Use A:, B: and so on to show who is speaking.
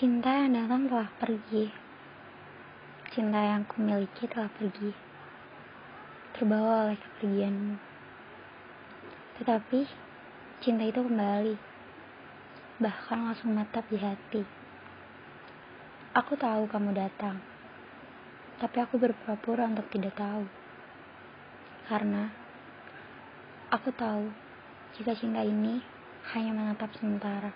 A: Cinta yang datang telah pergi. Cinta yang kumiliki telah pergi. Terbawa oleh kepergianmu. Tetapi, cinta itu kembali. Bahkan langsung menetap di hati. Aku tahu kamu datang. Tapi aku berpura-pura untuk tidak tahu. Karena aku tahu jika cinta ini hanya menetap sementara.